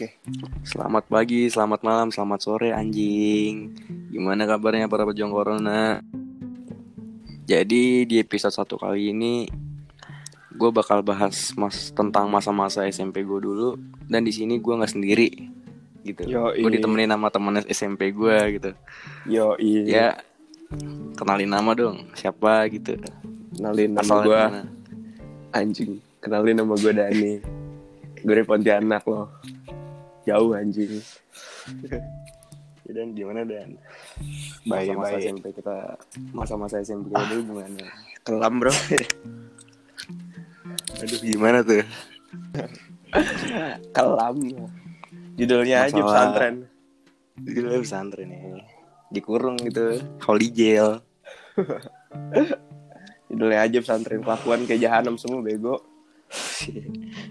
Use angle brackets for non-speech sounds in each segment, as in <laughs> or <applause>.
Oke. Selamat pagi, selamat malam, selamat sore anjing. Gimana kabarnya para pejuang corona? Jadi di episode satu kali ini gue bakal bahas mas tentang masa-masa SMP gue dulu dan di sini gue nggak sendiri gitu. Gue ditemenin sama temen SMP gue gitu. Yo iya. Ya kenalin nama dong siapa gitu. Kenalin nama gue anjing. Kenalin nama gue Dani. gue dari Pontianak loh. Jauh anjing. Ya, Dan gimana Dan? Baik, Masa-masa baik. SMP kita masa-masa SMP kita dulu gimana? Kelam bro. <laughs> Aduh gimana tuh? <laughs> Kelam. Judulnya aja Masalah- pesantren. Gila pesantren ya Dikurung gitu <laughs> Holy jail Judulnya aja pesantren. Kelakuan kayak jahanam semua bego.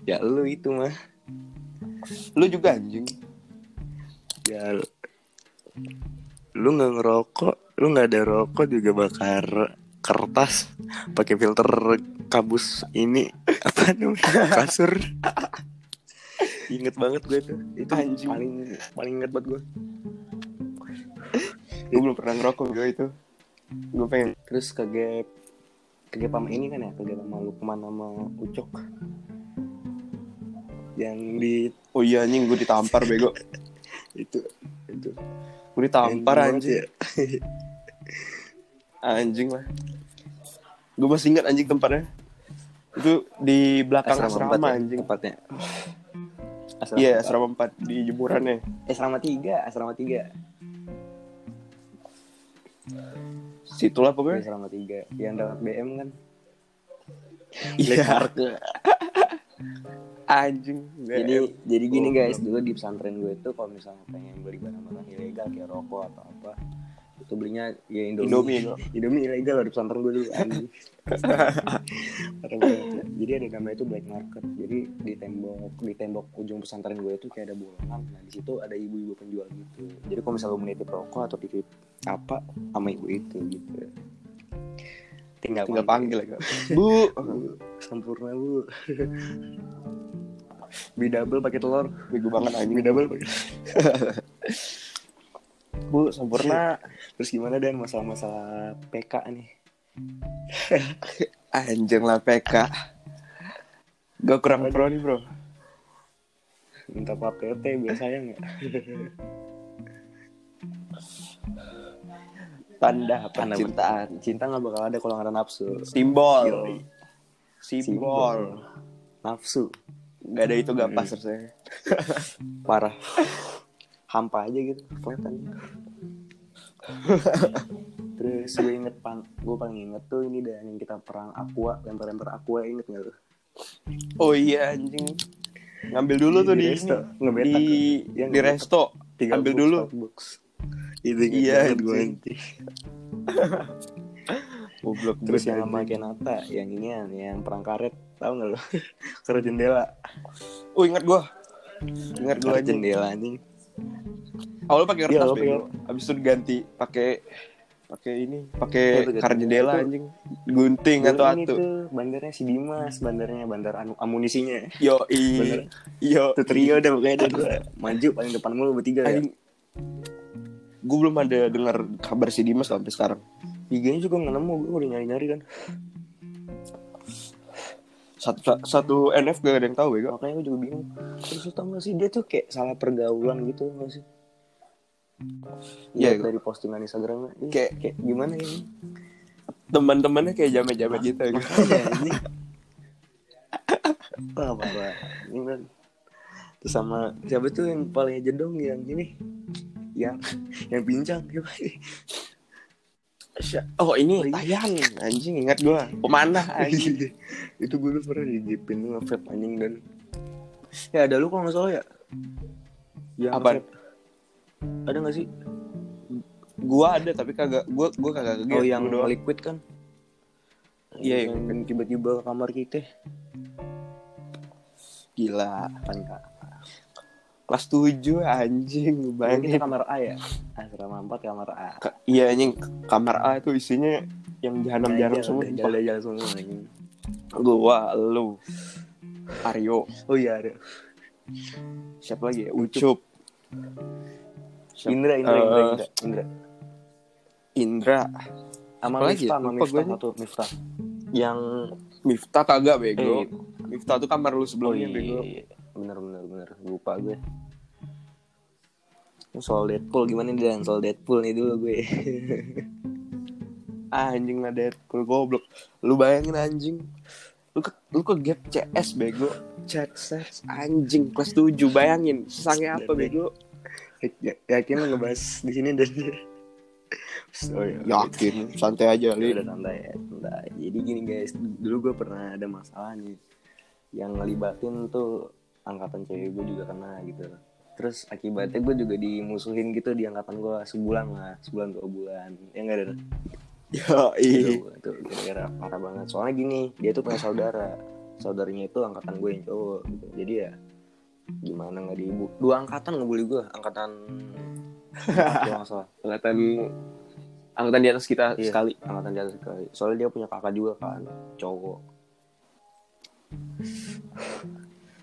Ya lu itu mah Lu juga anjing. Ya lu- Lu gak ngerokok Lu gak ada rokok juga bakar kertas pakai filter kabus ini <laughs> apa namanya kasur inget banget gue tuh itu Anjing. paling paling inget banget gue Gue belum pernah ngerokok gue itu. Gue pengen. terus kagak kagak sama ini kan ya kagak sama Lukman sama Ucok yang di Oh iya anjing gue ditampar bego. <laughs> itu itu Gue ditampar anjing. ya. <laughs> Anjing lah. Gue masih ingat anjing tempatnya. Itu di belakang asrama, empat ya, anjing. tempatnya Iya, empat. asrama 4 di jemurannya. eh asrama tiga asrama tiga Situlah Iya, pokoknya. asrama tiga yang dekat BM kan Iya. Mark. <laughs> Anjing. jadi jadi gini guys. Dulu di pesantren gue itu kalau misalnya pengen beli barang-barang ilegal kayak rokok atau apa itu belinya ya Indomie. Indomie, Indomie, ilegal di pesantren gue dulu anjing. <laughs> Banget. jadi ada namanya itu black market. Jadi di tembok di tembok ujung pesantren gue itu kayak ada bolongan. Nah di situ ada ibu-ibu penjual gitu. Jadi kalau misalnya lo mau nitip rokok atau titip apa sama ibu itu gitu tinggal, Tinggal panggil ya. <laughs> Bu, Bu, sempurna bu <laughs> Beli double pakai telur bego banget anjing. Beli double pakai <laughs> Bu, sempurna. Terus gimana Dan masalah-masalah PK nih Anjing lah PK. Gak kurang pro nih, Bro. Minta plat PT biar Tanda apa? Tanda Cintaan. Cinta gak bakal ada kalau gak ada nafsu Simbol. Yoi. Simbol. Nafsu Gak ada itu gak Hmm. pas rasanya. <laughs> Parah Hampa aja gitu Kelihatan <laughs> Terus gue inget pan, gue paling inget tuh ini dan yang kita perang aqua, lempar-lempar aqua inget gak lu? Oh iya anjing. Ngambil dulu tuh di, resto, ini. ngebetak. di Yang di resto. Ambil dulu. box. Itu Iya, gue nanti. <laughs> Goblok Terus yang sama. Kenata, yang ini yang perang karet, tahu nggak lo? karet <laughs> jendela. Oh ingat gua. Ingat anjing. jendela anjing. Awalnya pakai kertas lo bego. Habis itu diganti pakai pakai ini, pakai ganti. jendela anjing. Gunting atau atu. bandarnya si Dimas, bandarnya bandar anu, amunisinya. Yo i. Yo. Itu trio deh pokoknya gue maju paling depan mulu bertiga ya. Gue belum ada dengar kabar si Dimas sampai sekarang. Tiganya juga nggak nemu, gue udah nyari-nyari kan. Satu satu NF gak ada yang tahu bego. Makanya gue juga bingung. Terus lu tau gak sih dia tuh kayak salah pergaulan gitu gak sih? Iya, dari postingan Instagramnya. Kayak- kayak gimana ya? Teman-temannya kayak jamet-jamet gitu ya. Ini. Wah parah. Ini kan. Terus sama siapa tuh yang paling jedong yang ini? Yang yang pincang siapa? Oh ini tayang anjing ingat gua. Pemanah <laughs> anjing. itu gue dulu pernah digipin tuh nge-vape anjing dan ya ada lu kalau nggak salah ya ya Apaan? nge-vape. ada nggak sih Gua ada tapi kagak gua gua kagak oh yang Gua doang. liquid kan Iya, yang tiba-tiba ke kamar kita gila. kan kak Kelas 7 anjing Ini kita bayangin. kamar A ya? Asrama 4 kamar A. Ka- Iya anjing. Kamar A itu isinya yang jahanam-jahanam semua. sumpah. jalan-jalan semua anjing. Gua lu Aryo. Oh iya ada siapa lagi ya? Ucup. Siapa- Indra Indra Indra Eh, Indra, Indra. Indra. Sama Miftah ya? sama Miftah satu Miftah. Yang Miftah kagak bego. Eh. Miftah tuh kamar lu oh sebelumnya iya bego bener bener bener. Lupa gue. Soal Deadpool gimana nih dan? Soal Deadpool nih dulu gue. <laughs> Ah, anjing lah Deadpool. Goblok. Lu bayangin anjing. Lu ke lu ke gap CS bego. Chat ses anjing kelas 7 bayangin susahnya apa bego? Ya, yakin lo ngebahas di sini dan? Oh, iya. yakin. Santai aja Ya li. udah santai ya, santai. Jadi gini guys, dulu gue pernah ada masalah nih yang ngelibatin tuh angkatan cewek gue juga kena gitu. Terus akibatnya gue juga dimusuhin gitu di angkatan gue sebulan lah, sebulan dua bulan. Ya enggak ada. yo Itu itu gara-gara parah banget. Soalnya gini, dia tuh punya saudara. Saudaranya itu angkatan gue yang cowok gitu. Jadi ya gimana nggak diibu dua angkatan ngebully gue angkatan <laughs> kalau nggak salah angkatan angkatan di atas kita Iya. sekali angkatan di atas sekali soalnya dia punya kakak juga kan cowok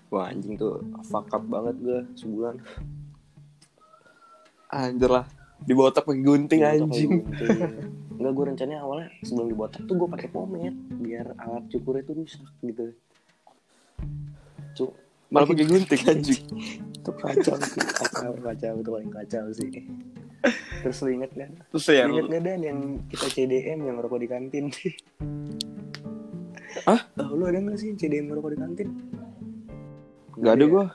wah anjing tuh fuck up banget gue sebulan. Anjir lah dibotak pakai gunting Dibotak anjing. gunting. <laughs> Enggak gue rencananya awalnya sebelum dibotak tuh gue pakai pomade biar alat cukurnya tuh rusak gitu. Cuk, malah pakai <laughs> gunting anjing. Itu kacau sih kacau kacau itu paling kacau sih. Terus lu inget kan terus ya inget gak Dan yang kita CDM yang ngerokok di kantin? Hah? Oh, lu ada gak sih CDM ngerokok di kantin? Nggak ada ya? gua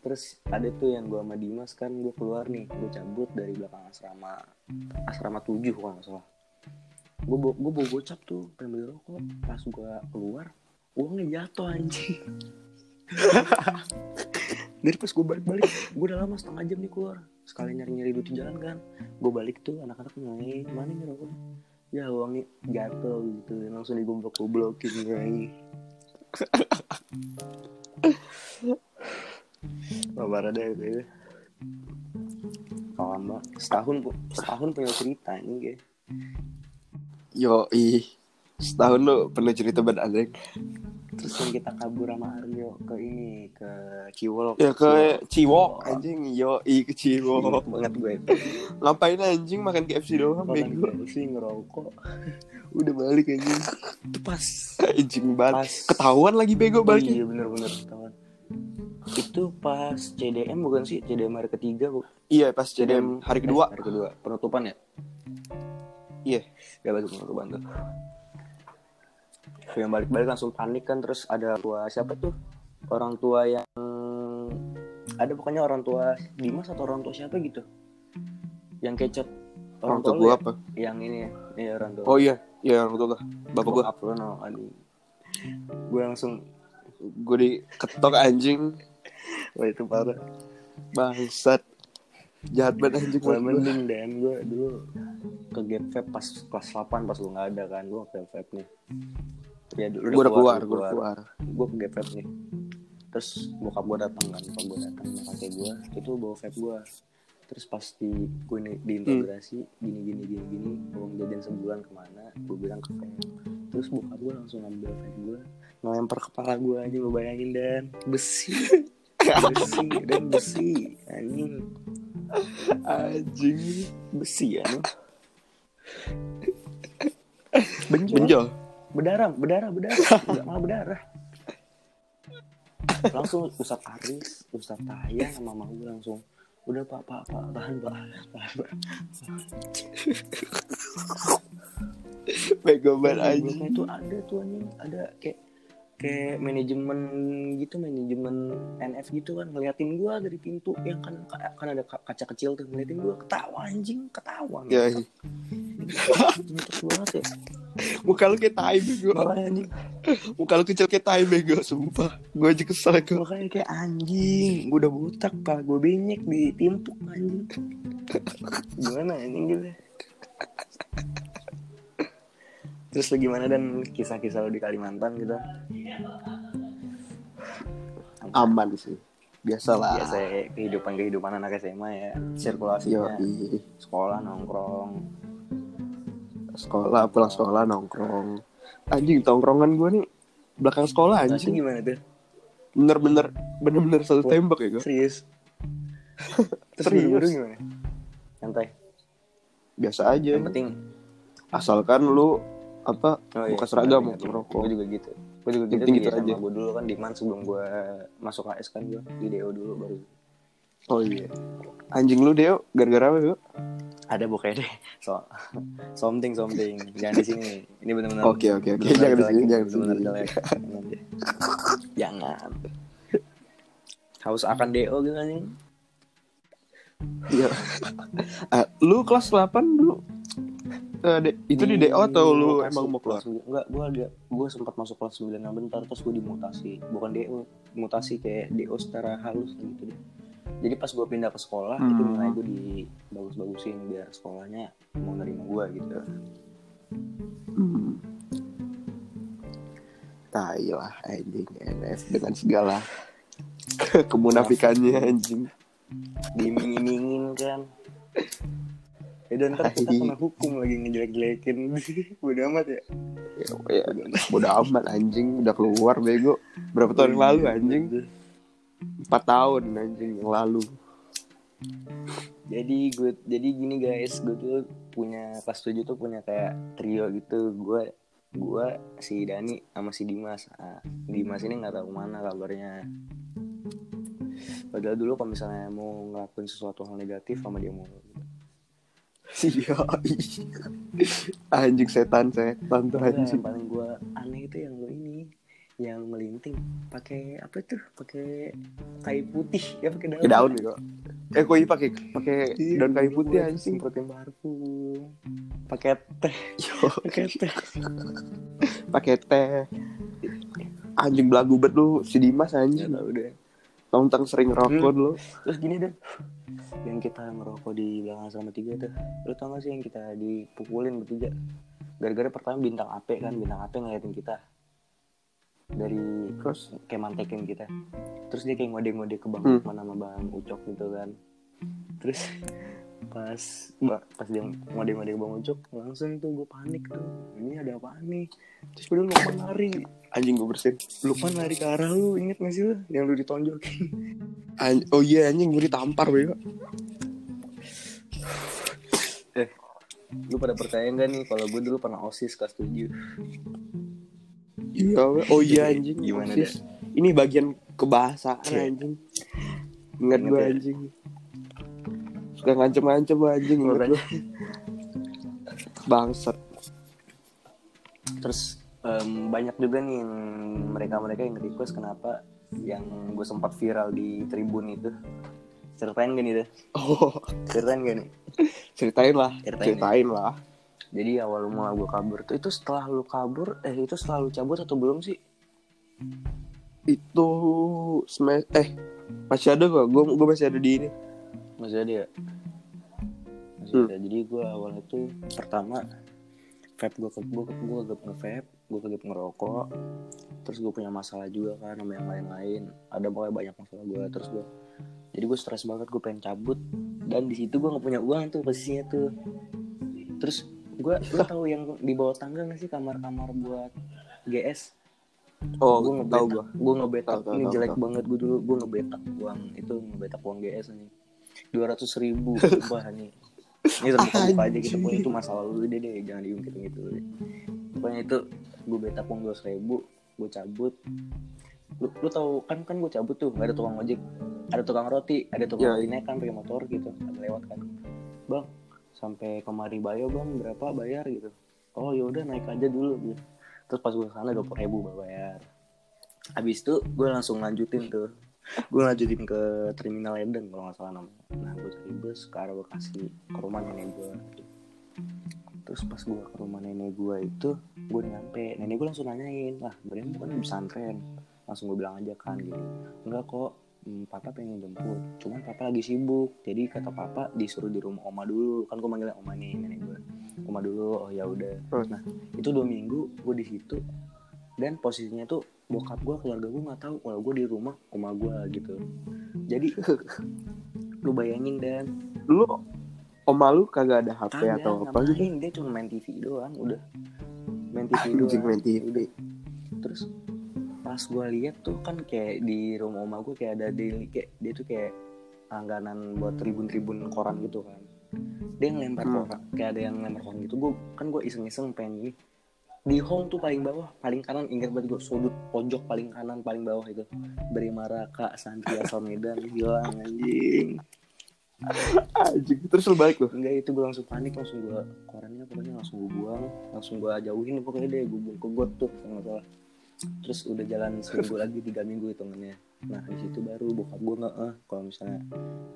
Terus ada tuh yang gua sama Dimas kan gue keluar nih, gue cabut dari belakang asrama asrama 7 kalau nggak salah. Gue gue bawa gocap tuh pengen beli rokok, pas gua keluar uangnya jatuh anjing. <laughs> Dari pas gue balik-balik, gue udah lama setengah jam nih keluar. Sekali nyari-nyari duit di jalan kan, gue balik tuh anak-anak nanya, mana nih rokok? Ya uangnya jatuh gitu, langsung digoblok-goblokin gue. <laughs> Deh itu. Kawan banget. Setahun setahun punya cerita ini guys. yo ih setahun lu pernah cerita banget anjing Terus yang kita kabur sama Aryo ke ini ke Ciwol. ya ke Ciwok Ciwok. anjing yo ih ke Ciwok Ciwok banget gue. ngapain anjing makan KFC doang bego sih ngerokok. <laughs> Udah balik anjing. Itu pas. anjing banget ketahuan lagi bego baliknya Iya bener-bener ketahuan. Itu pas CDM bukan sih? CDM hari ketiga bu. iya pas CDM hari kedua. Eh, hari kedua. Penutupan ya. iya. Gak balik penutupan tuh. Yang balik-balik langsung panik kan terus ada tua siapa tuh? Orang tua yang ada pokoknya orang tua Dimas atau orang tua siapa gitu? Yang kecot. Orang tua lu gua ya? apa? Yang ini ya? Iya orang tua. Oh iya iya orang tua gua. Bapak gua. Bokap lu no gue langsung gua diketok anjing wah itu parah. Bangsat. Jahat banget anjing gue mending dan. Gue dulu ke gap vape pas kelas 8 pas lu nggak ada kan. Gue ke vape nih. Ya dulu gua udah keluar gua udah keluar. gue ke vape nih. Terus bokap gue datang kan bokap gue datang. Kakek gue itu bawa vape gue terus pas di gue nih diintegrasi gini gini gini gini uang jajan sebulan ke mana gue bilang ke vape terus bokap gue langsung ambil vape gue ngelempar kepala gue aja lo bayangin dan. Besi <laughs> besi dan besi anjing. Anjing. Besi ya. Benjol, benjol. Berdarah berdarah berdarah <laughs> nggak malah berdarah langsung Ustadz Aris Ustadz Tayang sama mama gue langsung. Udah pak pak pak. Tahan pak. Tahan pak. Bego banget. Itu ada tuh anjing. Ada kayak kayak manajemen gitu manajemen NF gitu kan ngeliatin gua dari pintu yang kan kan ada ka- kaca kecil tuh ngeliatin gua ketawa anjing ketawa ya banget ya <laughs> muka lu kayak tai bego. Anjing. Muka lu kecil kayak tai bego sumpah. Gua aja kesel gua makanya kayak anjing. Gue udah butak pak. Gue benyek di pintu anjing. Gimana anjing gitu. Terus lu gimana dan? Kisah-kisah lu di Kalimantan gitu aman sih biasalah biasa ya, kehidupan kehidupan anak SMA ya. Sirkulasinya sekolah nongkrong. Sekolah pulang sekolah nongkrong. Anjing tongkrongan gua nih belakang sekolah Nah, anjing. gimana tuh? Bener-bener bener-bener satu Oh. tembak ya gue serius. <laughs> Terus Serius. gimana? Santai. Biasa aja. Yang penting asalkan lu apa oh, buka seragam ingat. rokok gue juga gitu gue juga gitu, gitu SMA aja. gue dulu kan di man sebelum gue masuk AS kan gue di DO dulu baru oh iya anjing lu Deo gara-gara apa Deo? ada pokoknya deh so something something jangan di sini ini benar-benar Oke, oke, oke. benar-benar Jangan di sini, jangan di sini. Jangan haus akan DO gitu kan Iya. Ah, <laughs> lu kelas 8 dulu. Eh, de- itu di DO atau lu mutasi, emang mau keluar? enggak gue ada gue sempat masuk kelas 9 yang bentar terus gue dimutasi bukan DO mutasi kayak DO secara halus gitu deh jadi pas gue pindah ke sekolah itu Hmm. nilai gue dibagus-bagusin biar sekolahnya mau nerima gue gitu Hmm. Tai lah anjing NF dengan segala <laughs> kemunafikannya anjing. kan ya dan ntar kita kena hukum lagi ngejelek-jelekin. <laughs> Bodo amat ya. Ya, ya, bodo amat. Anjing. Udah keluar bego. Berapa tahun yang lalu anjing? 4 tahun anjing yang lalu. jadi gue jadi gini guys. Gue tuh punya kelas 7 tuh punya kayak trio gitu. Gue gue si Dani sama si Dimas. Nah, Dimas ini nggak tahu mana kabarnya. Padahal dulu kalau misalnya mau ngelakuin sesuatu hal negatif sama dia mulu Iya. anjing setan setan tuh anjing. yang paling gue aneh itu yang lo ini yang melinting pakai apa tuh pakai kayu putih ya pakai daun Pakai daun gitu. Eh kok iya pakai pakai Iya, daun kayu putih anjing. semprotin parfum pakai teh <laughs> pakai teh pakai teh. Anjing belagu bet lu si Dimas anjing. tahu deh Tentang sering rokok Hmm. lu. terus gini deh yang kita ngerokok di belakang sama tiga tuh lu tau gak sih yang kita dipukulin bertiga? Gara-gara pertama bintang AP kan bintang AP ngeliatin kita. Dari Terus? kayak mantekin kita. Terus dia kayak ngode-ngode ke bang Hmm. Sama bang Ucok gitu kan. Terus <laughs> pas mbak pas dia ngode-ngode ke bang Ucok langsung tuh gue panik tuh. Ini ada apa nih? Terus padahal Lukman lari anjing gue bersin. Lukman lari ke arah lu inget gak sih lu yang lu ditonjokin An- oh iya anjing gue ditampar bego. Eh, lu pada percaya nggak nih kalau gue dulu pernah osis kelas 7 Iya, oh iya anjing. Gimana Sis. Ini bagian kebahasaan Iya. anjing. Ingat Ingat gue ya? anjing. Suka ngancem-ngancem anjing ingat gue. Bangsat. terus em, banyak juga nih mereka-mereka yang request kenapa yang gue sempat viral di tribun itu ceritain gak nih deh Oh, ceritain gak nih ceritain lah. Ceritain, Ceritain lah. jadi awal mula gue kabur tuh itu setelah lu kabur eh itu setelah lu cabut atau belum sih Itu smash eh masih ada gak? Gue gue masih ada di ini. masih ada ya masih Hmm. ada jadi gue awalnya tuh pertama vape gue ke gue gue kagak nge vape gue kagak ngerokok terus gue punya masalah juga kan sama yang lain-lain. Ada pokoknya banyak masalah gue terus gue jadi gue stres banget gue pengen cabut. Dan di situ gue nggak punya uang tuh posisinya tuh. Terus gue lo tahu yang di bawah tangga nggak sih kamar-kamar buat GS Oh, gue gue ngebetak tahu gue. gue ngebetak tahu, ini tahu, jelek tahu. banget gue dulu gue ngebetak uang. Itu ngebetak uang GS nih dua ratus ribu <laughs> sumpah nih ini terbuka buka aja gitu pokoknya itu masa lalu deh deh jangan diungkit gitu pokoknya itu gue betak uang dua ribu gue cabut. Lu, lu tahu kan kan gue cabut tuh gak ada tukang ojek. Ada tukang roti ada tukang Ya, roti naik kan pakai motor gitu ada lewat kan. Bang sampai kemari bayo bang berapa bayar gitu. Oh yaudah naik aja dulu gitu. Terus pas gue sana dua ribu bayar. Habis itu gue langsung lanjutin tuh. Gue lanjutin ke terminal Eden kalau nggak salah namanya. Nah gue cari bus ke arah Bekasi ke rumah nenek gue terus pas gue ke rumah nenek gue itu gue nyampe. Nenek gue langsung nanyain lah berarti bukan di pesantren. Langsung gue bilang aja kan gini enggak kok hmm, papa pengen jemput cuman papa lagi sibuk. Jadi kata papa disuruh di rumah oma dulu. Kan gue manggilnya oma nih nenek gue oma dulu oh ya udah. Hmm. nah itu dua minggu gue di situ. Dan posisinya tuh bokap gue keluarga gue nggak tahu kalau gue di rumah oma gue gitu. Jadi <laughs> lu bayangin dan. Lu oma lu kagak ada HP kagak atau apa gitu? dia cuma main TV doang udah main TV doang Anjing main TV. Udah. terus pas gue lihat tuh kan kayak di rumah oma gue kayak ada daily kayak dia tuh kayak langganan buat tribun-tribun koran gitu kan dia ngelempar Hmm. koran kayak ada yang ngelempar koran gitu gue kan gue iseng-iseng pengen di home tuh paling bawah paling kanan ingat banget gue sudut pojok paling kanan paling bawah itu beri Maraka Santri asal Medan hilang anjing Anjing. Terus lu balik lu. enggak itu gue langsung panik langsung gue korannya pokoknya langsung gue buang langsung gue jauhin pokoknya deh gue buang ke got tuh kalau salah. Terus udah jalan seminggu lagi tiga minggu hitungannya. Nah di situ baru bokap gue nggak eh kalau misalnya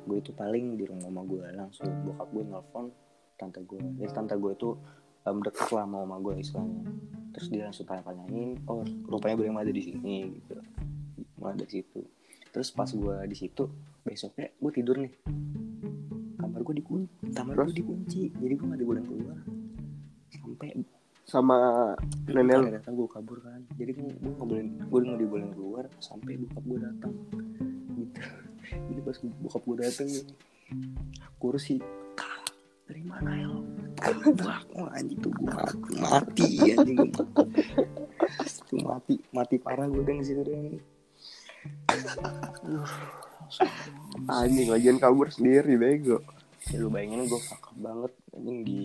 gue itu paling di rumah mama gue langsung bokap gue nelfon tante gue jadi tante gue itu um, deket lah sama mama gue istilahnya. Terus dia langsung tanya-tanyain oh rupanya gue ada di sini? Gitu. Mulai dari situ. Terus pas gue di situ besoknya gue tidur nih. Kamar gue dikunci kamar gue dikunci jadi gue gak dibolehin keluar. Sampai Sama nenek lu. datang gue kabur kan. Jadi gue gue nggak boleh gue nggak dibolehin keluar sampai bokap gue datang. Gitu. <laughs> Jadi pas bokap gue datang kursi "Kak, dari mana ya lo? Wah, anjing tuh gue mati, mati anjing mati. Mati parah gue udah situ deh Anjing lagian kabur sendiri bego. ya lu bayangin gue fuck banget anjing di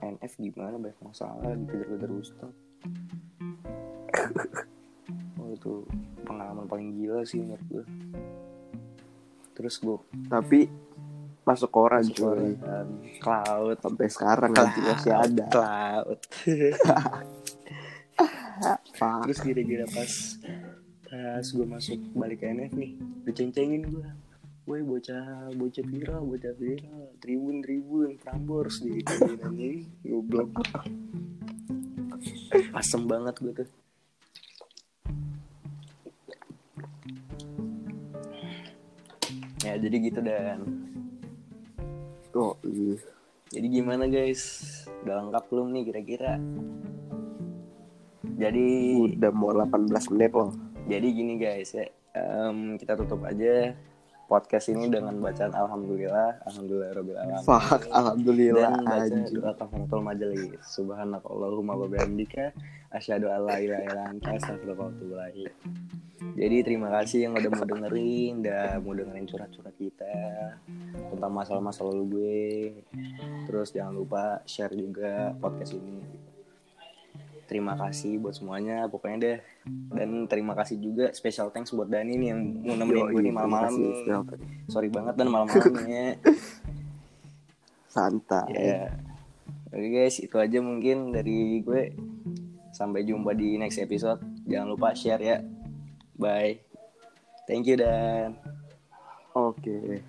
NF gimana banyak masalah dikejar-kejar ustad <laughs> oh itu pengalaman paling gila sih menurut gue terus gue Tapi masuk koran masuk cuy. koran, cloud Sampai sekarang anjing masih ada. cloud <laughs> terus kira-kira pas pas gue masuk balik ke NF nih diceng-cengin gue Woi bocah bocah viral bocah viral. Tribun tribun Prambors di anjing. Goblok. Asem banget gue tuh. Ya jadi gitu dan. Oh, iya. jadi gimana guys? Udah lengkap belum nih kira-kira? Jadi Udah mau 18 menit loh. Jadi gini guys ya, em, kita tutup aja podcast ini dengan bacaan alhamdulillah, alhamdulillah rabbil alamin. Fuck, alhamdulillah Dan baca anjing. doa kafaratul majelis. Subhanakallahumma wa bihamdika asyhadu an la ilaha illa anta astaghfiruka wa atubu ilaik. Jadi terima kasih yang udah mau dengerin, udah mau dengerin curhat-curhat kita tentang masalah-masalah lu gue. Terus jangan lupa share juga podcast ini. Terima kasih buat semuanya, pokoknya deh. Dan terima kasih juga special thanks buat Dani nih yang mau nemenin gue nih malam-malam nih. Sorry banget dan malam-malam <laughs> nih ya. Santai. Ya. Oke guys, itu aja mungkin dari gue. Sampai jumpa di next episode. Jangan lupa share ya. Bye. Thank you dan Oke.